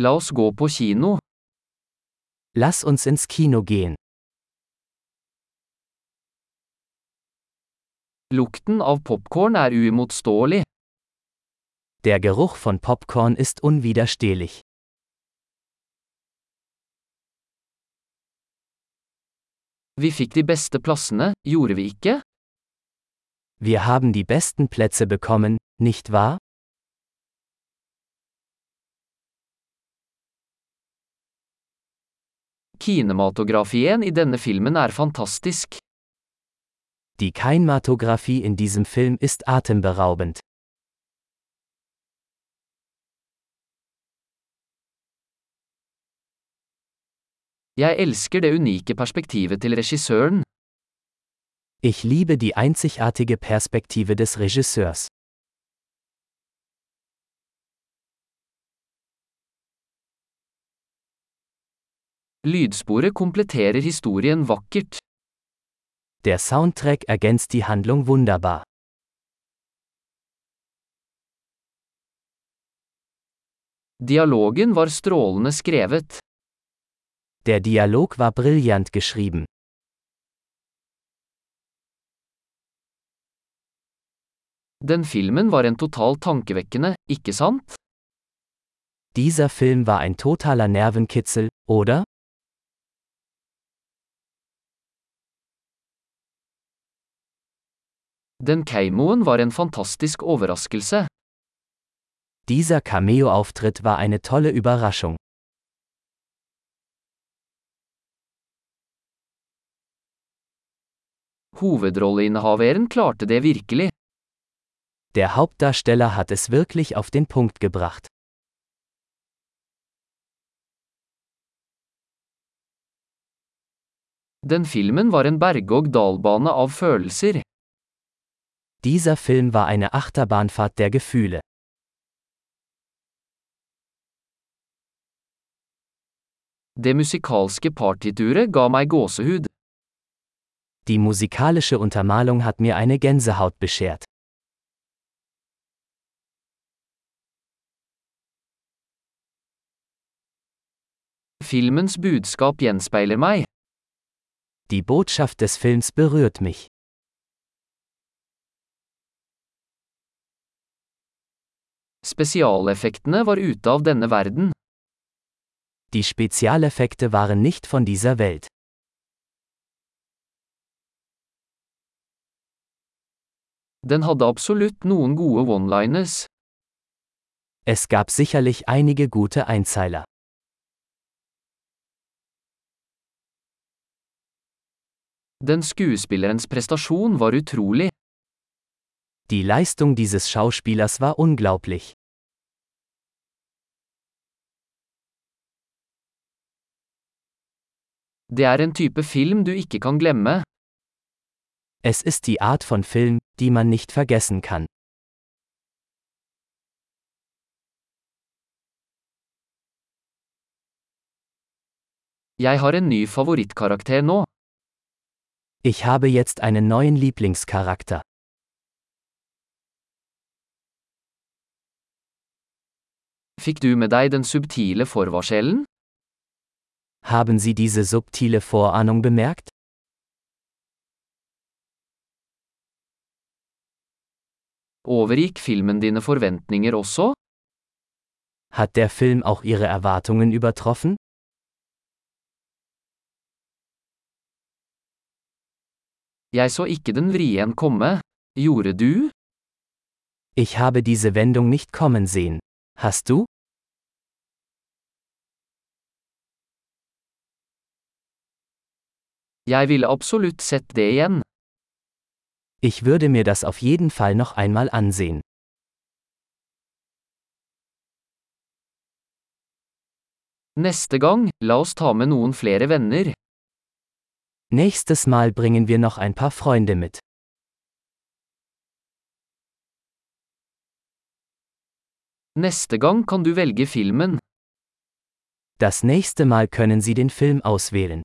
La oss gå på kino. Lass uns ins Kino gehen. Lukten av popkorn er uimotståelig. Der Geruch von Popcorn ist unwiderstehlich. Vi fikk de beste plassene, gjorde vi ikke? Wir haben die besten Plätze bekommen, nicht wahr? Kinematografien i denne filmen er fantastisk. Die Kinematographie in diesem Film ist atemberaubend. Jeg elsker det unike perspektivet til regissøren. Ich liebe die einzigartige Perspektive des Regisseurs. Lydsporet kompletterer historien vakkert. Der Soundtrack ergänzt die Handlung wunderbar. Dialogen var strålende skrevet. Der Dialog war brillant geschrieben. Den filmen var en total tankevekkende, ikke sant? Dieser Film war ein totaler Nervenkitzel, oder? Den Keimoen var en fantastisk overraskelse. Dieser Cameo-Auftritt war eine tolle Überraschung. Hovedrolleinnehaveren klarte det virkelig. Der Hauptdarsteller hat es wirklich auf den Punkt gebracht. Den filmen var en berg-og-dal-bane av følelser. Dieser Film war eine Achterbahnfahrt der Gefühle. Det musikalske partituret ga meg gåsehud. Die musikalische Untermalung hat mir eine Gänsehaut beschert. Filmens budskap gjenspeiler meg. Die Botschaft des Films berührt mich. Spesialeffektene var ute av denne verden. Die Spezialeffekte waren nicht von dieser Welt. Den hadde absolutt noen gode one-liners. Es gab sicherlich einige gute Einzeiler. Den skuespillerens prestasjon var utrolig. Die Leistung dieses Schauspielers war unglaublich. Det er en type film du ikke kan glemme. Es ist die Art von Film, die man nicht vergessen kann. Jeg har en ny favorittkarakter nå. Ich habe jetzt einen neuen Lieblingscharakter. Fikk du med deg den subtile forvarselen? Haben Sie diese subtile Vorahnung bemerkt? Overgikk filmen dine forventninger også? Hat der Film auch Ihre Erwartungen übertroffen? Jeg så ikke den vrien komme. Gjorde du? Ich habe diese Wendung nicht kommen sehen. Hast du? Jeg ville absolutt sett det igjen. Ich würde mir das auf jeden Fall noch einmal ansehen. Neste gang, la oss ta med noen flere venner. Nächstes Mal bringen wir noch ein paar Freunde mit. Neste gang kan du velge filmen. Das nächste Mal können Sie den Film auswählen.